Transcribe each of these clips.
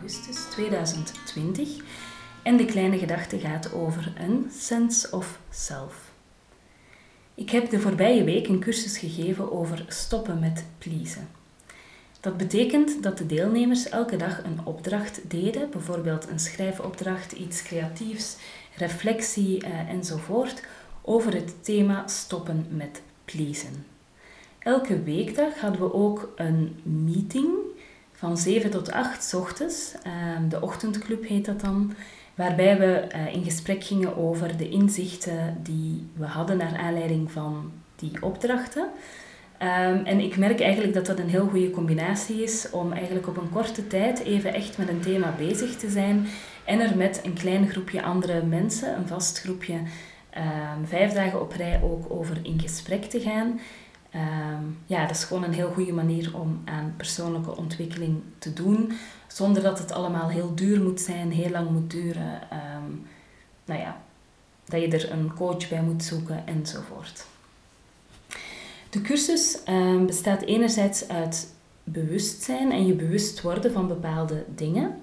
augustus 2020 en de kleine gedachte gaat over een sense of self. Ik heb de voorbije week een cursus gegeven over stoppen met pleasen. Dat betekent dat de deelnemers elke dag een opdracht deden, bijvoorbeeld een schrijfopdracht, iets creatiefs, reflectie eh, enzovoort, over het thema stoppen met pleasen. Elke weekdag hadden we ook een meeting van 7 tot 8 ochtends. Ehm, de ochtendclub heet dat dan. Waarbij we eh, in gesprek gingen over de inzichten die we hadden naar aanleiding van die opdrachten. Ehm, en ik merk eigenlijk dat dat een heel goede combinatie is om eigenlijk op een korte tijd even echt met een thema bezig te zijn en er met een klein groepje andere mensen, een vast groepje, um, vijf dagen op rij ook over in gesprek te gaan. Ehm, ja, dat is gewoon een heel goede manier om aan persoonlijke ontwikkeling te doen, zonder dat het allemaal heel duur moet zijn, heel lang moet duren. Um, nou ja, dat je er een coach bij moet zoeken enzovoort. De cursus bestaat enerzijds uit bewustzijn en je bewust worden van bepaalde dingen.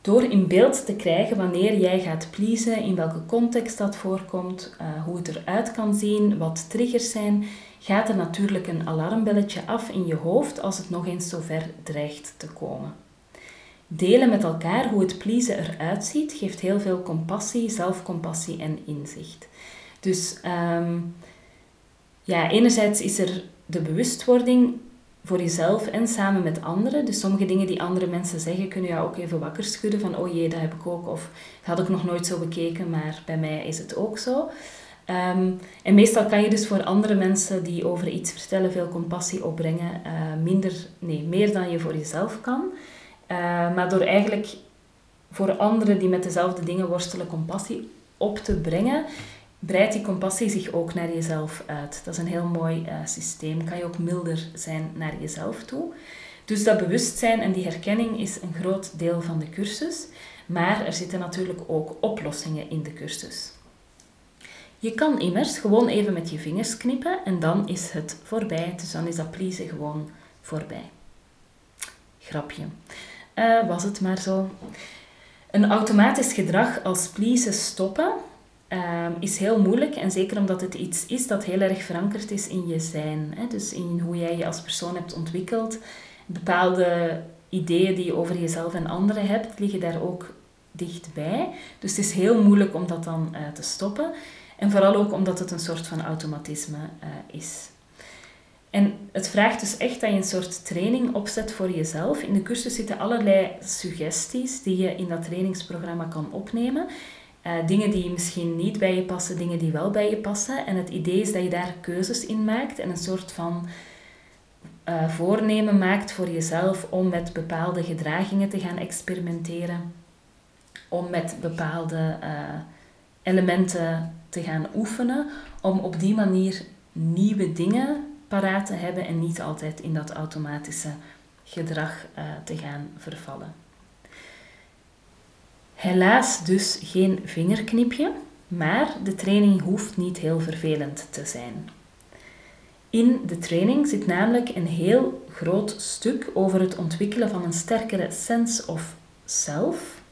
Door in beeld te krijgen wanneer jij gaat pleasen, in welke context dat voorkomt, uh, hoe het eruit kan zien, wat triggers zijn, gaat er natuurlijk een alarmbelletje af in je hoofd als het nog eens zover dreigt te komen. Delen met elkaar hoe het pleasen eruit ziet, geeft heel veel compassie, zelfcompassie en inzicht. Dus um, ja, enerzijds is er de bewustwording voor jezelf en samen met anderen. Dus sommige dingen die andere mensen zeggen, kunnen jou ook even wakker schudden van oh jee, dat heb ik ook. Of dat had ik nog nooit zo bekeken, maar bij mij is het ook zo. Ehm, en meestal kan je dus voor andere mensen die over iets vertellen veel compassie opbrengen. Uh, minder, nee, meer dan je voor jezelf kan. Uh, maar door eigenlijk voor anderen die met dezelfde dingen worstelen compassie op te brengen, breidt die compassie zich ook naar jezelf uit. Dat is een heel mooi uh, systeem. Kan je ook milder zijn naar jezelf toe. Dus dat bewustzijn en die herkenning is een groot deel van de cursus. Maar er zitten natuurlijk ook oplossingen in de cursus. Je kan immers gewoon even met je vingers knippen en dan is het voorbij. Dus dan is dat pleasen gewoon voorbij. Grapje. Uh, was het maar zo. Een automatisch gedrag als pleasen stoppen Ehm, is heel moeilijk. En zeker omdat het iets is dat heel erg verankerd is in je zijn. Hè? Dus in hoe jij je als persoon hebt ontwikkeld. Bepaalde ideeën die je over jezelf en anderen hebt, liggen daar ook dichtbij. Dus het is heel moeilijk om dat dan uh, te stoppen. En vooral ook omdat het een soort van automatisme uh, is. En het vraagt dus echt dat je een soort training opzet voor jezelf. In de cursus zitten allerlei suggesties die je in dat trainingsprogramma kan opnemen. Uh, dingen die misschien niet bij je passen, dingen die wel bij je passen. En het idee is dat je daar keuzes in maakt en een soort van uh, voornemen maakt voor jezelf om met bepaalde gedragingen te gaan experimenteren. Om met bepaalde elementen te gaan oefenen. Om op die manier nieuwe dingen paraat te hebben en niet altijd in dat automatische gedrag te gaan vervallen. Helaas dus geen vingerknipje, maar de training hoeft niet heel vervelend te zijn. In de training zit namelijk een heel groot stuk over het ontwikkelen van een sterkere sense of self.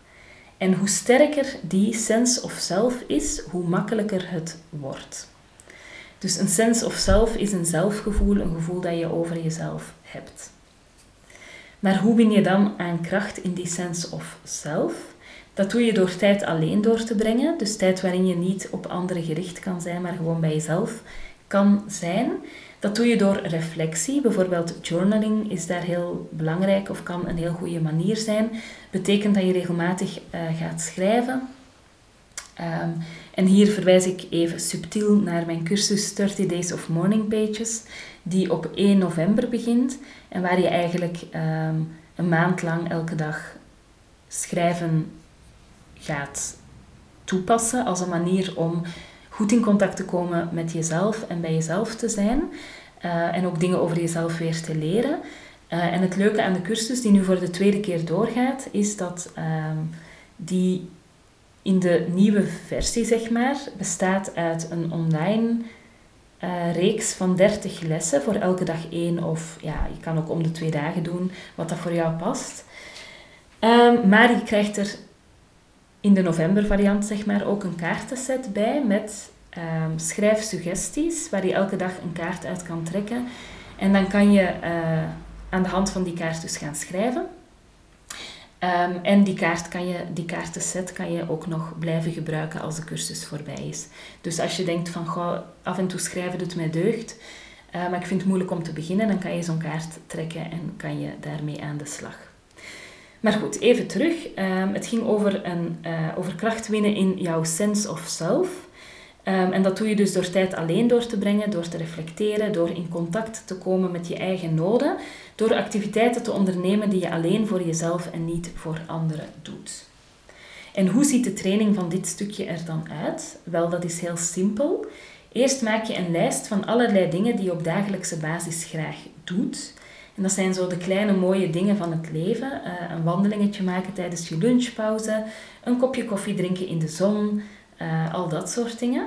En hoe sterker die sense of self is, hoe makkelijker het wordt. Dus een sense of self is een zelfgevoel, een gevoel dat je over jezelf hebt. Maar hoe win je dan aan kracht in die sense of self? Dat doe je door tijd alleen door te brengen. Dus tijd waarin je niet op anderen gericht kan zijn, maar gewoon bij jezelf kan zijn. Dat doe je door reflectie. Bijvoorbeeld journaling is daar heel belangrijk of kan een heel goede manier zijn. Betekent dat je regelmatig uh, gaat schrijven. Um, en hier verwijs ik even subtiel naar mijn cursus 30 Days of Morning Pages, die op 1 november begint en waar je eigenlijk um, een maand lang elke dag schrijven gaat toepassen als een manier om goed in contact te komen met jezelf en bij jezelf te zijn. Uh, en ook dingen over jezelf weer te leren. Uh, en het leuke aan de cursus, die nu voor de tweede keer doorgaat, is dat uh, die in de nieuwe versie, zeg maar, bestaat uit een online uh, reeks van 30 lessen voor elke dag één of ja, je kan ook om de twee dagen doen wat dat voor jou past. Um, maar je krijgt er in de november variant zeg maar ook een kaartenset bij met um, schrijfsuggesties waar je elke dag een kaart uit kan trekken. En dan kan je uh, aan de hand van die kaart dus gaan schrijven. Um, en die, kaart kan je, die kaartenset kan je ook nog blijven gebruiken als de cursus voorbij is. Dus als je denkt van, goh, af en toe schrijven doet mij deugd, uh, maar ik vind het moeilijk om te beginnen, dan kan je zo'n kaart trekken en kan je daarmee aan de slag. Maar goed, even terug. Um, het ging over, een, uh, over kracht winnen in jouw sense of self. Um, en dat doe je dus door tijd alleen door te brengen, door te reflecteren, door in contact te komen met je eigen noden, door activiteiten te ondernemen die je alleen voor jezelf en niet voor anderen doet. En hoe ziet de training van dit stukje er dan uit? Wel, dat is heel simpel. Eerst maak je een lijst van allerlei dingen die je op dagelijkse basis graag doet. Dat zijn zo de kleine mooie dingen van het leven. Uh, een wandelingetje maken tijdens je lunchpauze, een kopje koffie drinken in de zon, uh, al dat soort dingen.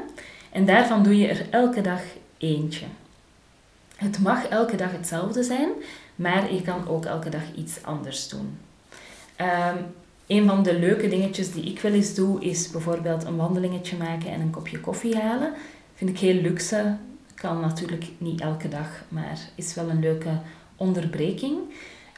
En daarvan doe je er elke dag eentje. Het mag elke dag hetzelfde zijn, maar je kan ook elke dag iets anders doen. Um, een van de leuke dingetjes die ik wel eens doe, is bijvoorbeeld een wandelingetje maken en een kopje koffie halen. Vind ik heel luxe. Kan natuurlijk niet elke dag, maar is wel een leuke onderbreking.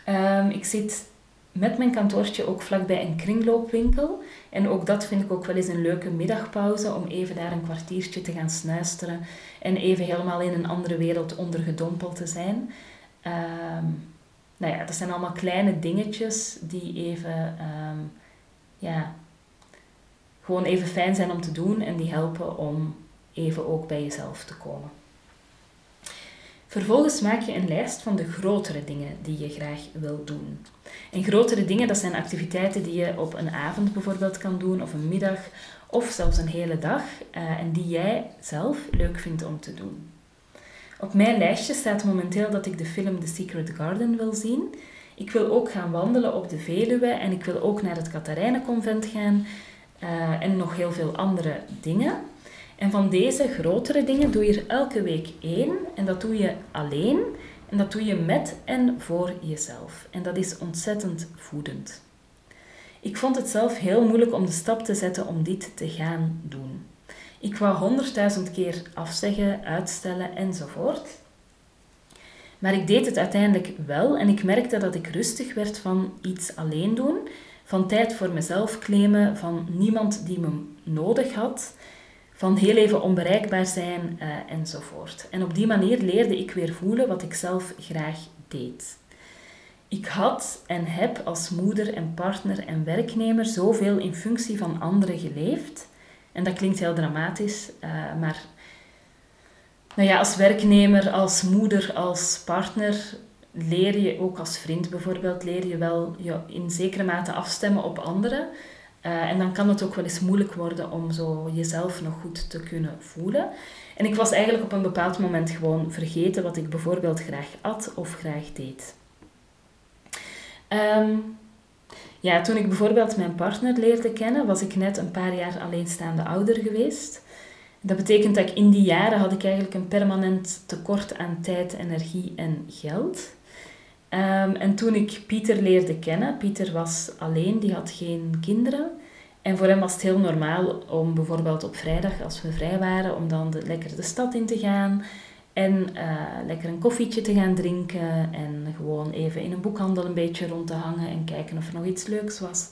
Um, ik zit met mijn kantoortje ook vlakbij een kringloopwinkel. En ook dat vind ik ook wel eens een leuke middagpauze om even daar een kwartiertje te gaan snuisteren en even helemaal in een andere wereld ondergedompeld te zijn. Um, nou ja, dat zijn allemaal kleine dingetjes die even, um, ja, gewoon even fijn zijn om te doen en die helpen om even ook bij jezelf te komen. Vervolgens maak je een lijst van de grotere dingen die je graag wil doen. En grotere dingen, dat zijn activiteiten die je op een avond bijvoorbeeld kan doen, of een middag, of zelfs een hele dag, uh, en die jij zelf leuk vindt om te doen. Op mijn lijstje staat momenteel dat ik de film The Secret Garden wil zien. Ik wil ook gaan wandelen op de Veluwe en ik wil ook naar het Katharijnenconvent gaan uh, en nog heel veel andere dingen. En van deze grotere dingen doe je er elke week één. En dat doe je alleen. En dat doe je met en voor jezelf. En dat is ontzettend voedend. Ik vond het zelf heel moeilijk om de stap te zetten om dit te gaan doen. Ik wou honderdduizend keer afzeggen, uitstellen enzovoort. Maar ik deed het uiteindelijk wel en ik merkte dat ik rustig werd van iets alleen doen, van tijd voor mezelf claimen, van niemand die me nodig had van heel even onbereikbaar zijn uh, enzovoort. En op die manier leerde ik weer voelen wat ik zelf graag deed. Ik had en heb als moeder en partner en werknemer zoveel in functie van anderen geleefd. En dat klinkt heel dramatisch, uh, maar nou ja, als werknemer, als moeder, als partner leer je, ook als vriend bijvoorbeeld, leer je wel je in zekere mate afstemmen op anderen. Uh, en dan kan het ook wel eens moeilijk worden om zo jezelf nog goed te kunnen voelen. En ik was eigenlijk op een bepaald moment gewoon vergeten wat ik bijvoorbeeld graag at of graag deed. Um, ja, toen ik bijvoorbeeld mijn partner leerde kennen, was ik net een paar jaar alleenstaande ouder geweest. Dat betekent dat ik in die jaren had ik eigenlijk een permanent tekort aan tijd, energie en geld. Um, en toen ik Pieter leerde kennen, Pieter was alleen, die had geen kinderen. En voor hem was het heel normaal om bijvoorbeeld op vrijdag, als we vrij waren, om dan lekker de stad in te gaan. En uh, lekker een koffietje te gaan drinken. En gewoon even in een boekhandel een beetje rond te hangen en kijken of er nog iets leuks was.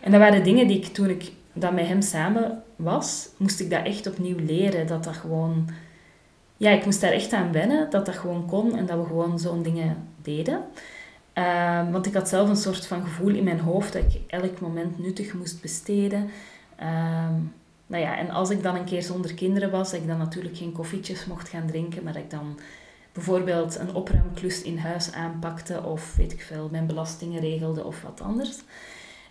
En dat waren dingen die ik toen ik dat met hem samen was, moest ik dat echt opnieuw leren. Dat dat gewoon... Ja, ik moest daar echt aan wennen, dat dat gewoon kon en dat we gewoon zo'n dingen deden. Uh, want ik had zelf een soort van gevoel in mijn hoofd dat ik elk moment nuttig moest besteden. Uh, nou ja, en als ik dan een keer zonder kinderen was, dat ik dan natuurlijk geen koffietjes mocht gaan drinken, maar dat ik dan bijvoorbeeld een opruimklus in huis aanpakte of weet ik veel, mijn belastingen regelde of wat anders.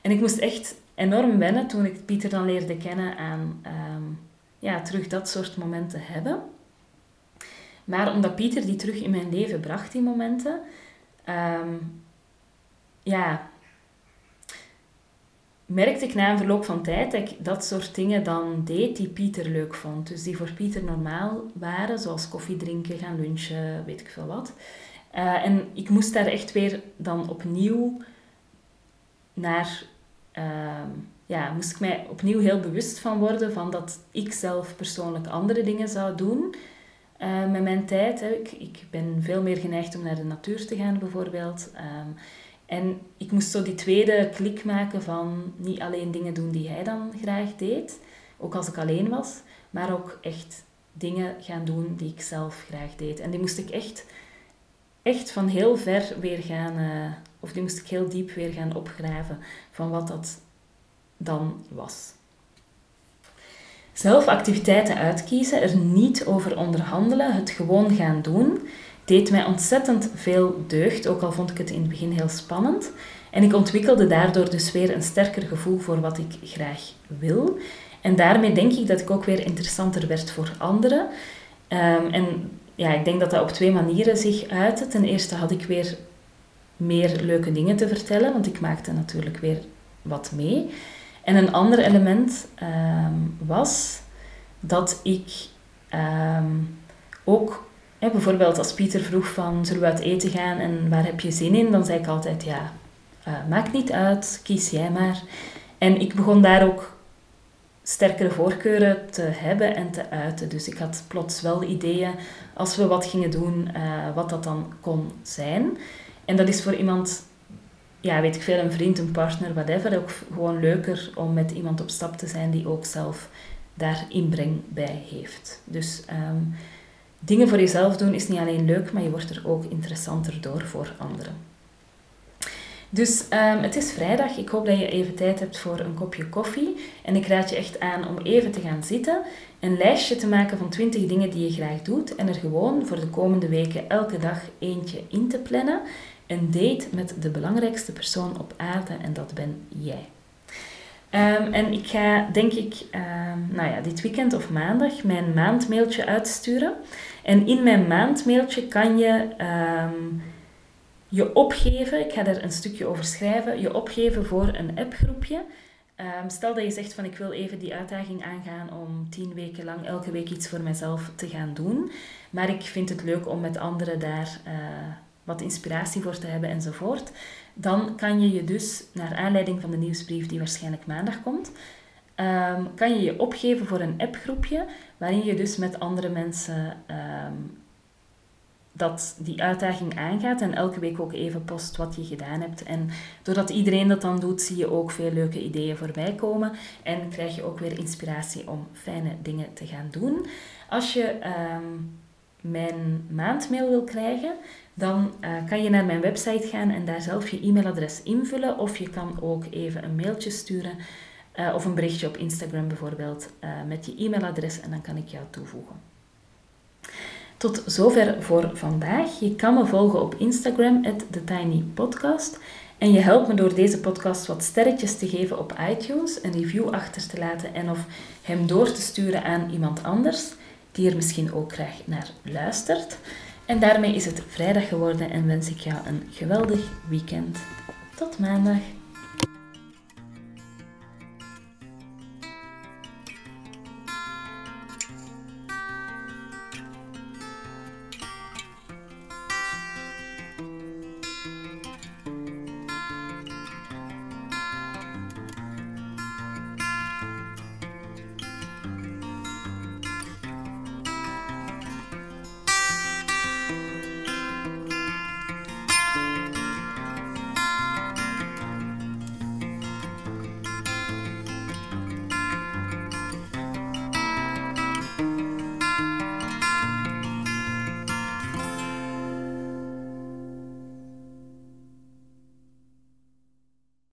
En ik moest echt enorm wennen toen ik Pieter dan leerde kennen aan um, ja, terug dat soort momenten hebben. Maar omdat Pieter die terug in mijn leven bracht, die momenten, um, ja, merkte ik na een verloop van tijd dat ik dat soort dingen dan deed die Pieter leuk vond. Dus die voor Pieter normaal waren, zoals koffie drinken, gaan lunchen, weet ik veel wat. Uh, en ik moest daar echt weer dan opnieuw naar... Uh, ja, moest ik mij opnieuw heel bewust van worden van dat ik zelf persoonlijk andere dingen zou doen met mijn tijd. Ik, ik ben veel meer geneigd om naar de natuur te gaan bijvoorbeeld. Um, en ik moest zo die tweede klik maken van niet alleen dingen doen die hij dan graag deed, ook als ik alleen was, maar ook echt dingen gaan doen die ik zelf graag deed. En die moest ik echt, echt van heel ver weer gaan, uh, of die moest ik heel diep weer gaan opgraven van wat dat dan was. Zelf activiteiten uitkiezen, er niet over onderhandelen, het gewoon gaan doen, deed mij ontzettend veel deugd, ook al vond ik het in het begin heel spannend. En ik ontwikkelde daardoor dus weer een sterker gevoel voor wat ik graag wil. En daarmee denk ik dat ik ook weer interessanter werd voor anderen. Um, en ja, ik denk dat dat op twee manieren zich uitte. Ten eerste had ik weer meer leuke dingen te vertellen, want ik maakte natuurlijk weer wat mee. En een ander element um, was dat ik um, ook bijvoorbeeld als Pieter vroeg van zullen we uit eten gaan en waar heb je zin in, dan zei ik altijd ja, uh, maakt niet uit, kies jij maar. En ik begon daar ook sterkere voorkeuren te hebben en te uiten. Dus ik had plots wel ideeën als we wat gingen doen, uh, wat dat dan kon zijn. En dat is voor iemand, ja, weet ik veel, een vriend, een partner, whatever, ook gewoon leuker om met iemand op stap te zijn die ook zelf daar inbreng bij heeft. Dus um, dingen voor jezelf doen is niet alleen leuk, maar je wordt er ook interessanter door voor anderen. Dus um, het is vrijdag. Ik hoop dat je even tijd hebt voor een kopje koffie. En ik raad je echt aan om even te gaan zitten, een lijstje te maken van 20 dingen die je graag doet en er gewoon voor de komende weken elke dag eentje in te plannen. Een date met de belangrijkste persoon op aarde en dat ben jij. Um, en ik ga, denk ik, um, nou ja, dit weekend of maandag mijn maandmailtje uitsturen. En in mijn maandmailtje kan je um, je opgeven, ik ga daar een stukje over schrijven, je opgeven voor een appgroepje. stel dat je zegt van ik wil even die uitdaging aangaan om tien weken lang elke week iets voor mezelf te gaan doen. Maar ik vind het leuk om met anderen daar uh, wat inspiratie voor te hebben enzovoort dan kan je je dus, naar aanleiding van de nieuwsbrief die waarschijnlijk maandag komt, um, kan je je opgeven voor een appgroepje waarin je dus met andere mensen um, dat die uitdaging aangaat en elke week ook even post wat je gedaan hebt. En doordat iedereen dat dan doet, zie je ook veel leuke ideeën voorbij komen en krijg je ook weer inspiratie om fijne dingen te gaan doen. Als je um, mijn maandmail wil krijgen, dan uh, kan je naar mijn website gaan en daar zelf je e-mailadres invullen. Of je kan ook even een mailtje sturen uh, of een berichtje op Instagram bijvoorbeeld uh, met je e-mailadres en dan kan ik jou toevoegen. Tot zover voor vandaag. Je kan me volgen op Instagram, TheTinyPodcast. En je helpt me door deze podcast wat sterretjes te geven op iTunes, een review achter te laten en of hem door te sturen aan iemand anders die misschien ook graag naar luistert. En daarmee is het vrijdag geworden en wens ik jou een geweldig weekend. Tot maandag.